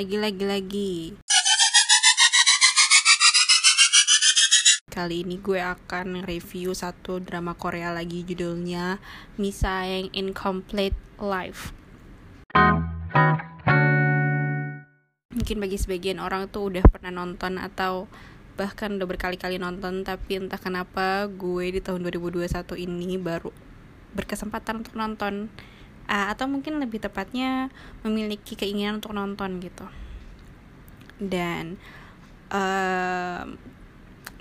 lagi-lagi lagi. Kali ini gue akan review satu drama Korea lagi judulnya Misa yang Incomplete Life. Mungkin bagi sebagian orang tuh udah pernah nonton atau bahkan udah berkali-kali nonton tapi entah kenapa gue di tahun 2021 ini baru berkesempatan untuk nonton atau mungkin lebih tepatnya memiliki keinginan untuk nonton gitu. Dan uh,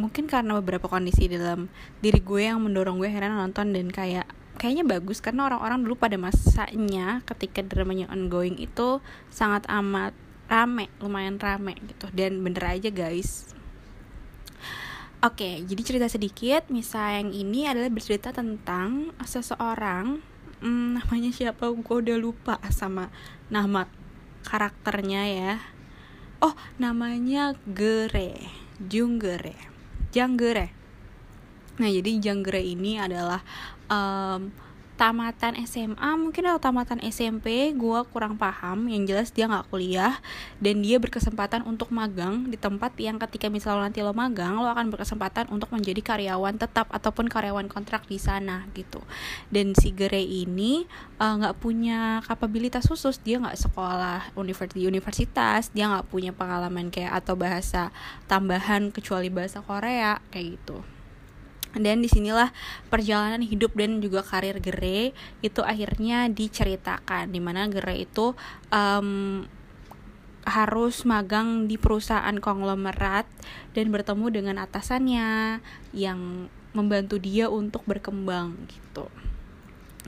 mungkin karena beberapa kondisi dalam diri gue yang mendorong gue akhirnya nonton dan kayak kayaknya bagus. Karena orang-orang dulu pada masanya ketika dramanya ongoing itu sangat amat rame lumayan rame gitu. Dan bener aja guys. Oke, jadi cerita sedikit. Misal yang ini adalah bercerita tentang seseorang, hmm, namanya siapa? Gue udah lupa sama nama karakternya ya. Oh, namanya Gere, Junggere. Janggere. Nah, jadi Janggere ini adalah um, tamatan SMA mungkin atau tamatan SMP gue kurang paham. Yang jelas dia nggak kuliah dan dia berkesempatan untuk magang di tempat yang ketika misalnya nanti lo magang lo akan berkesempatan untuk menjadi karyawan tetap ataupun karyawan kontrak di sana gitu. Dan si Gere ini eh, nggak uh, punya kapabilitas khusus. Dia nggak sekolah universitas universitas. Dia nggak punya pengalaman kayak atau bahasa tambahan kecuali bahasa Korea kayak gitu dan di sinilah perjalanan hidup dan juga karir Gere itu akhirnya diceritakan di mana Gere itu um, harus magang di perusahaan konglomerat dan bertemu dengan atasannya yang membantu dia untuk berkembang gitu.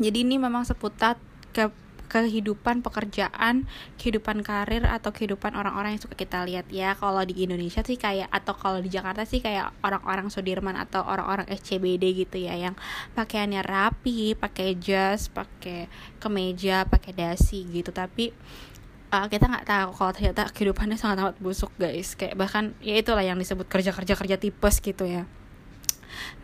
Jadi ini memang seputar ke kehidupan pekerjaan, kehidupan karir atau kehidupan orang-orang yang suka kita lihat ya. Kalau di Indonesia sih kayak atau kalau di Jakarta sih kayak orang-orang Sudirman atau orang-orang SCBD gitu ya yang pakaiannya rapi, pakai jas, pakai kemeja, pakai dasi gitu. Tapi uh, kita nggak tahu kalau ternyata kehidupannya sangat amat busuk guys. Kayak bahkan ya itulah yang disebut kerja-kerja kerja tipes gitu ya.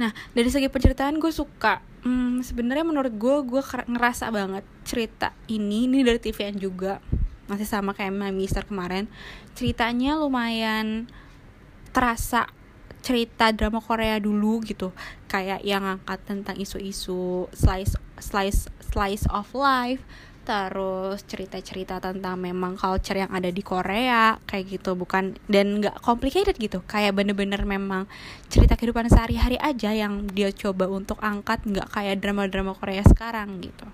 Nah dari segi penceritaan gue suka. Hmm, sebenarnya menurut gue gue ngerasa banget cerita ini ini dari TVN juga masih sama kayak My Mister kemarin ceritanya lumayan terasa cerita drama Korea dulu gitu. Kayak yang ngangkat tentang isu-isu slice slice slice of life terus cerita-cerita tentang memang culture yang ada di Korea kayak gitu bukan dan nggak complicated gitu. Kayak bener-bener memang cerita kehidupan sehari-hari aja yang dia coba untuk angkat nggak kayak drama-drama Korea sekarang gitu.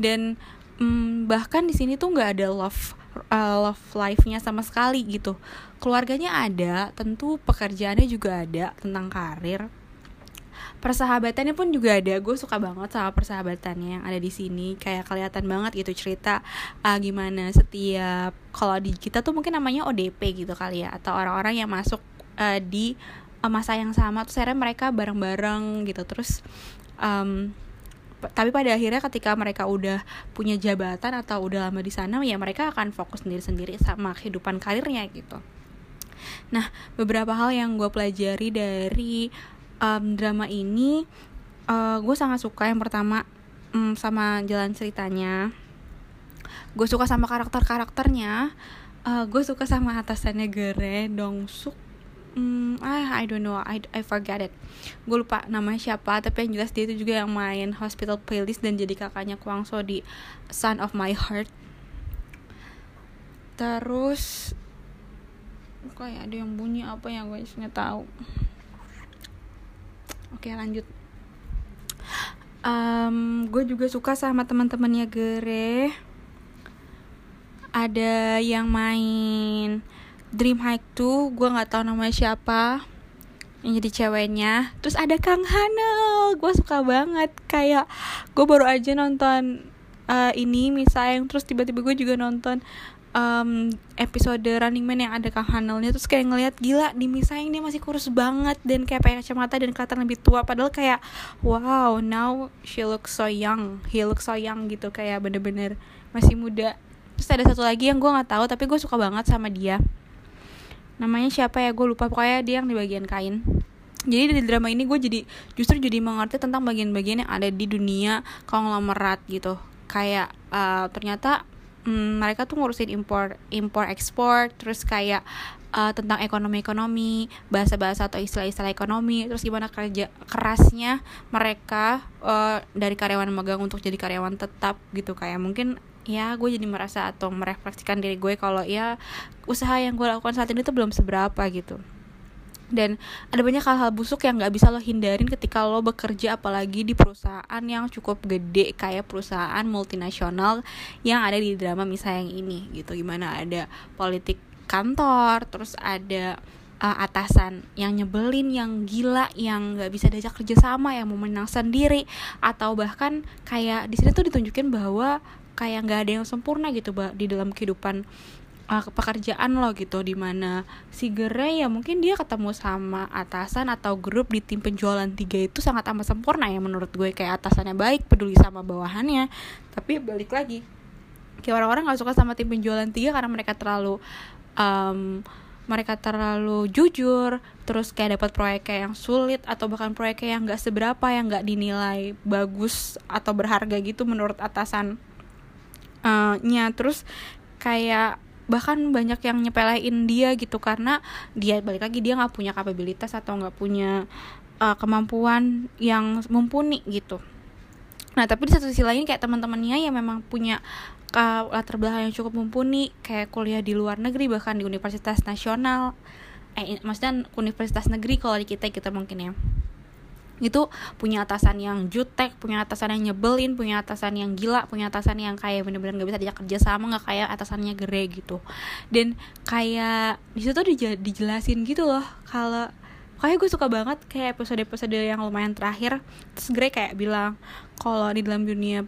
Dan mm, bahkan di sini tuh nggak ada love uh, love life-nya sama sekali gitu. Keluarganya ada tentu pekerjaannya juga ada tentang karir persahabatannya pun juga ada. Gue suka banget sama persahabatannya yang ada di sini. Kayak kelihatan banget gitu cerita uh, gimana setiap kalau di kita tuh mungkin namanya ODP gitu kali ya atau orang-orang yang masuk uh, di uh, masa yang sama. Tuh akhirnya mereka bareng-bareng gitu. Terus um, tapi pada akhirnya ketika mereka udah punya jabatan atau udah lama di sana ya mereka akan fokus sendiri-sendiri sama kehidupan karirnya gitu. Nah, beberapa hal yang gue pelajari dari um, drama ini uh, gue sangat suka yang pertama um, sama jalan ceritanya. Gue suka sama karakter karakternya uh, gue suka sama atasannya Gere Dongsuk. Hmm, I, I don't know I, I forget it. Gue lupa namanya siapa tapi yang jelas dia itu juga yang main Hospital Playlist dan jadi kakaknya Kwang So di Son of My Heart. Terus kayak ada yang bunyi apa yang gue nggak tahu oke lanjut. Um, gue juga suka sama teman-temannya Gere. Ada yang main Dream Hike tuh gue nggak tahu namanya siapa yang jadi ceweknya. Terus ada Kang Hanel gue suka banget. Kayak gue baru aja nonton uh, ini misalnya terus tiba-tiba gue juga nonton um, episode Running Man yang ada Kang Hanelnya terus kayak ngeliat gila di Misaing dia masih kurus banget dan kayak pakai kacamata dan kelihatan lebih tua. Padahal kayak wow now she looks so young. He looks so young gitu. Kayak bener-bener masih muda. Terus ada satu lagi yang gue nggak tahu tapi gue suka banget sama dia. Namanya siapa ya? Gue lupa. Pokoknya dia yang di bagian kain. Jadi di drama ini gue jadi justru jadi mengerti tentang bagian-bagian yang ada di dunia konglomerat gitu. Kayak uh, ternyata hmm, mereka tuh ngurusin impor impor ekspor terus kayak uh, tentang ekonomi-ekonomi, bahasa-bahasa atau istilah-istilah ekonomi, terus gimana kerja kerasnya mereka uh, dari karyawan magang untuk jadi karyawan tetap gitu kayak mungkin ya gue jadi merasa atau merefleksikan diri gue kalau ya usaha yang gue lakukan saat ini tuh belum seberapa gitu dan ada banyak hal-hal busuk yang nggak bisa lo hindarin ketika lo bekerja apalagi di perusahaan yang cukup gede kayak perusahaan multinasional yang ada di drama misalnya yang ini gitu. Gimana ada politik kantor terus ada uh, atasan yang nyebelin yang gila yang nggak bisa diajak kerja sama yang mau menang sendiri atau bahkan kayak di sini tuh ditunjukin bahwa kayak nggak ada yang sempurna gitu bah di dalam kehidupan uh, pekerjaan lo gitu di mana si Gere ya mungkin dia ketemu sama atasan atau grup di tim penjualan tiga itu sangat amat sempurna ya menurut gue. Kayak atasannya baik peduli sama bawahannya. Tapi balik lagi kayak orang-orang nggak suka sama tim penjualan tiga karena mereka terlalu um, mereka terlalu jujur terus kayak dapat proyek yang sulit atau bahkan proyek yang nggak seberapa yang nggak dinilai bagus atau berharga gitu menurut atasan uh, nya. Terus kayak bahkan banyak yang nyepelein dia gitu karena dia balik lagi dia nggak punya kapabilitas atau nggak punya uh, kemampuan yang mumpuni gitu. Nah tapi di satu sisi lain kayak teman-temannya yang memang punya uh, latar belakang yang cukup mumpuni kayak kuliah di luar negeri bahkan di universitas nasional. Eh maksudnya universitas negeri kalau di kita kita mungkin ya itu punya atasan yang jutek, punya atasan yang nyebelin, punya atasan yang gila, punya atasan yang kayak bener-bener gak bisa diajak kerja sama, nggak kayak atasannya gere gitu. Dan kayak di situ dijelasin gitu loh kalau kayak gue suka banget kayak episode-episode yang lumayan terakhir terus Gre kayak bilang kalau di dalam dunia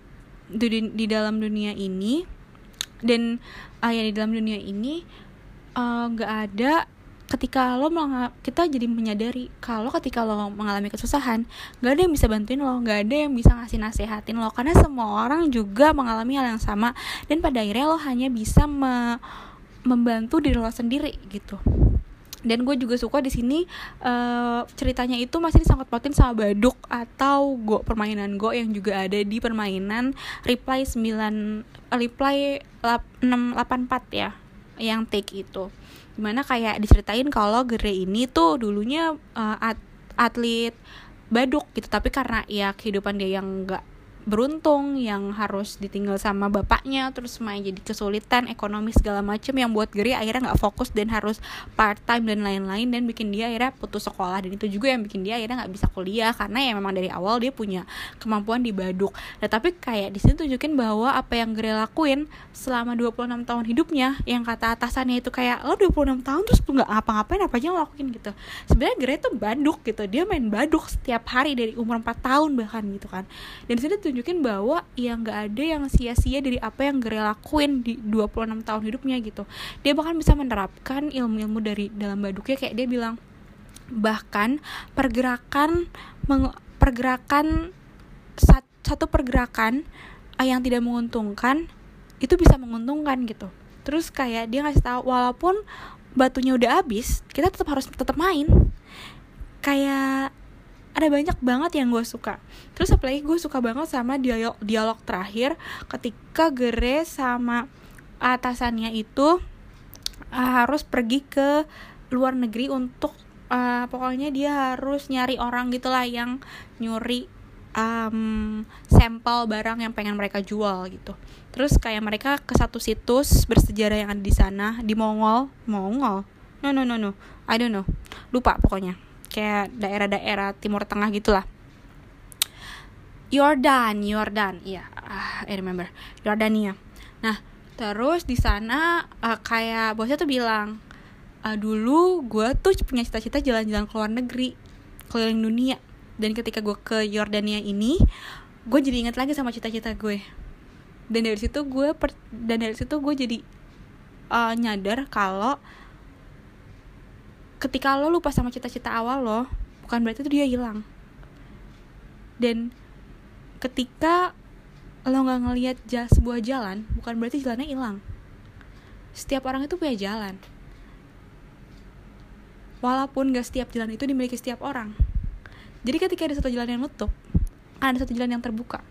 di, di dalam dunia ini dan uh, di dalam dunia ini eh, nggak uh, ada ketika lo kita jadi menyadari kalau ketika lo mengalami kesusahan gak ada yang bisa bantuin lo gak ada yang bisa ngasih nasehatin lo karena semua orang juga mengalami hal yang sama dan pada akhirnya lo hanya bisa me membantu diri lo sendiri gitu. Dan gue juga suka di sini uh, ceritanya itu masih disangkut pautin sama baduk atau go permainan go yang juga ada di permainan reply 9 reply 684 ya yang take itu di mana kayak diceritain kalau Gere ini tuh dulunya uh, at atlet baduk gitu. Tapi karena ya kehidupan dia yang enggak beruntung yang harus ditinggal sama bapaknya terus main jadi kesulitan ekonomi segala macem yang buat Geri akhirnya nggak fokus dan harus part time dan lain-lain dan bikin dia akhirnya putus sekolah. Dan itu juga yang bikin dia akhirnya nggak bisa kuliah karena ya memang dari awal dia punya kemampuan di baduk. Nah tapi kayak di sini tunjukin bahwa apa yang Geri lakuin selama 26 tahun hidupnya yang kata atasannya itu kayak lo 26 tahun terus nggak apa-ngapain apa aja lakuin? gitu. Sebenarnya Geri tuh baduk gitu dia main baduk setiap hari dari umur 4 tahun bahkan gitu kan. Dan sini tunjukin nunjukin bahwa ya nggak ada yang sia-sia dari apa yang Gere lakuin di 26 tahun hidupnya gitu. Dia bahkan bisa menerapkan ilmu-ilmu dari dalam baduknya kayak dia bilang bahkan pergerakan meng, pergerakan satu pergerakan yang tidak menguntungkan itu bisa menguntungkan gitu. Terus kayak dia ngasih tahu walaupun batunya udah habis kita tetap harus tetap main. Kayak ada banyak banget yang gue suka. Terus apalagi gue suka banget sama dialog dialog terakhir ketika Gere sama atasannya itu uh, harus pergi ke luar negeri untuk uh, pokoknya dia harus nyari orang gitulah yang nyuri um, sampel barang yang pengen mereka jual gitu. Terus kayak mereka ke satu situs bersejarah yang ada di sana di Mongol. Mongol? No no no no. I don't know. Lupa pokoknya kayak daerah-daerah timur tengah gitulah. Yordan Yordan iya. Uh, I remember. Yordania. Nah terus di sana uh, kayak bosnya tuh bilang uh, dulu gue tuh punya cita-cita jalan-jalan ke luar negeri keliling dunia. Dan ketika gue ke Yordania ini gue jadi ingat lagi sama cita-cita gue. Dan dari situ gue dan dari situ gue jadi uh, nyadar kalau ketika lo lupa sama cita-cita awal lo bukan berarti itu dia hilang. Dan ketika lo nggak ngelihat sebuah jalan bukan berarti jalannya hilang. Setiap orang itu punya jalan. Walaupun gak setiap jalan itu dimiliki setiap orang. Jadi ketika ada satu jalan yang nutup ada satu jalan yang terbuka.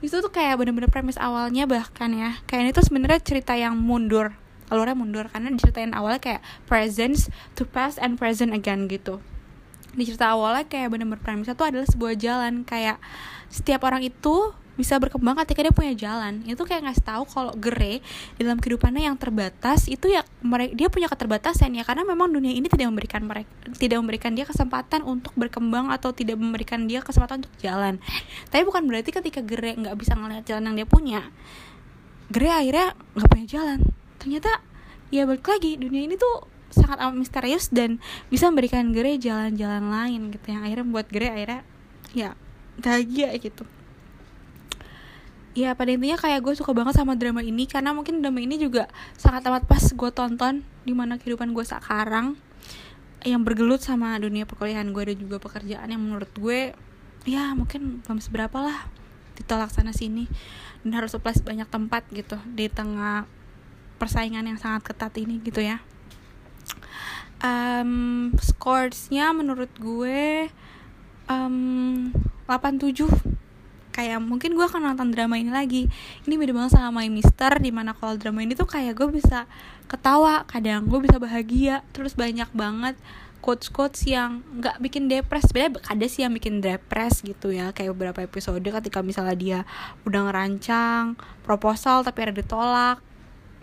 Itu tuh kayak bener-bener premis awalnya bahkan ya. Kayak ini tuh sebenarnya cerita yang mundur alurnya mundur. Karena diceritain awalnya kayak present to past and present again gitu. Di cerita awalnya kayak bener-bener premisnya tuh adalah sebuah jalan. Kayak setiap orang itu bisa berkembang ketika dia punya jalan. Itu kayak ngasih tahu kalau Gere dalam kehidupannya yang terbatas itu ya mereka dia punya keterbatasan ya. Karena memang dunia ini tidak memberikan mereka tidak memberikan dia kesempatan untuk berkembang atau tidak memberikan dia kesempatan untuk jalan. Tapi bukan berarti ketika Gere nggak bisa ngeliat jalan yang dia punya Gere akhirnya nggak punya jalan ternyata ya balik lagi dunia ini tuh sangat amat misterius dan bisa memberikan Gere jalan-jalan lain gitu yang akhirnya membuat Gere akhirnya ya bahagia gitu. Ya pada intinya kayak gue suka banget sama drama ini karena mungkin drama ini juga sangat amat pas gue tonton di mana kehidupan gue sekarang yang bergelut sama dunia perkuliahan gue dan juga pekerjaan yang menurut gue ya mungkin belum seberapa lah ditolak sana sini. Dan harus apply banyak tempat gitu di tengah persaingan yang sangat ketat ini gitu ya. Um, scoresnya menurut gue um, 87 kayak mungkin gue akan nonton drama ini lagi. Ini beda banget sama My Mister di mana kalau drama ini tuh kayak gue bisa ketawa kadang gue bisa bahagia. Terus banyak banget quotes quotes yang nggak bikin depres. Sebenarnya ada sih yang bikin depres gitu ya. Kayak beberapa episode ketika misalnya dia udah ngerancang proposal tapi ada ditolak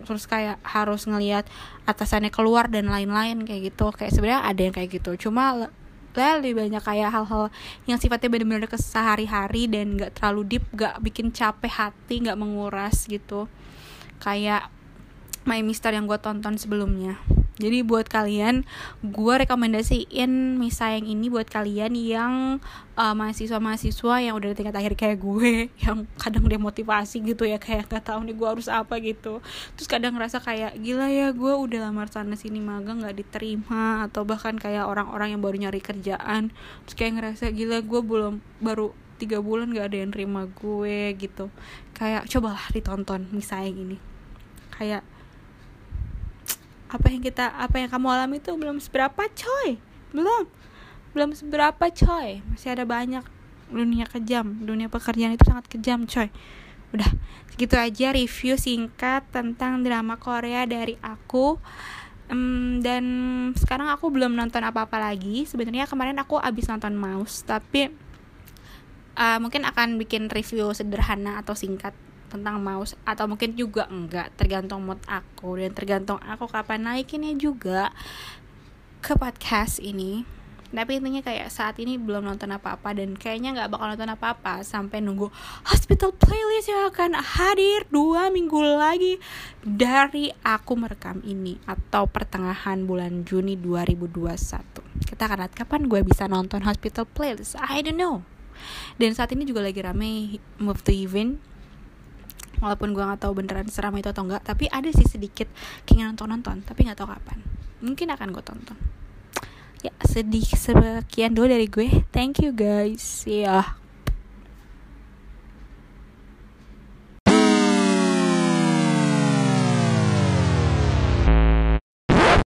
terus kayak harus ngelihat atasannya keluar dan lain-lain kayak gitu. Kayak sebenarnya ada yang kayak gitu. Cuma lebih banyak kayak hal-hal yang sifatnya benar-benar ke sehari-hari dan nggak terlalu deep nggak bikin capek hati nggak menguras gitu. Kayak My Mister yang gue tonton sebelumnya jadi buat kalian gue rekomendasiin Misa yang ini buat kalian yang uh, mahasiswa-mahasiswa yang udah di tingkat akhir kayak gue yang kadang demotivasi gitu ya kayak gak tahu nih gue harus apa gitu. Terus kadang ngerasa kayak gila ya gue udah lamar sana sini magang nggak diterima atau bahkan kayak orang-orang yang baru nyari kerjaan. Terus kayak ngerasa gila gue belum baru tiga bulan gak ada yang terima gue gitu. Kayak cobalah ditonton misalnya ini. Kayak apa yang kita apa yang kamu alami itu belum seberapa coy. Belum. Belum seberapa coy. Masih ada banyak dunia kejam. Dunia pekerjaan itu sangat kejam coy. Udah segitu aja review singkat tentang drama Korea dari aku. Um, dan sekarang aku belum nonton apa-apa lagi. Sebenarnya kemarin aku abis nonton Mouse tapi uh, mungkin akan bikin review sederhana atau singkat tentang mouse atau mungkin juga enggak tergantung mood aku dan tergantung aku kapan naikinnya juga ke podcast ini. Tapi intinya kayak saat ini belum nonton apa-apa dan kayaknya nggak bakal nonton apa-apa sampai nunggu hospital playlist yang akan hadir dua minggu lagi dari aku merekam ini atau pertengahan bulan Juni 2021 kita akan lihat kapan gue bisa nonton hospital playlist. I don't know. Dan saat ini juga lagi rame move to event walaupun gue nggak tahu beneran seram itu atau enggak tapi ada sih sedikit keinginan untuk nonton tapi nggak tahu kapan. Mungkin akan gue tonton. Ya sedih sekian dulu dari gue. Thank you guys. Ya. yeah.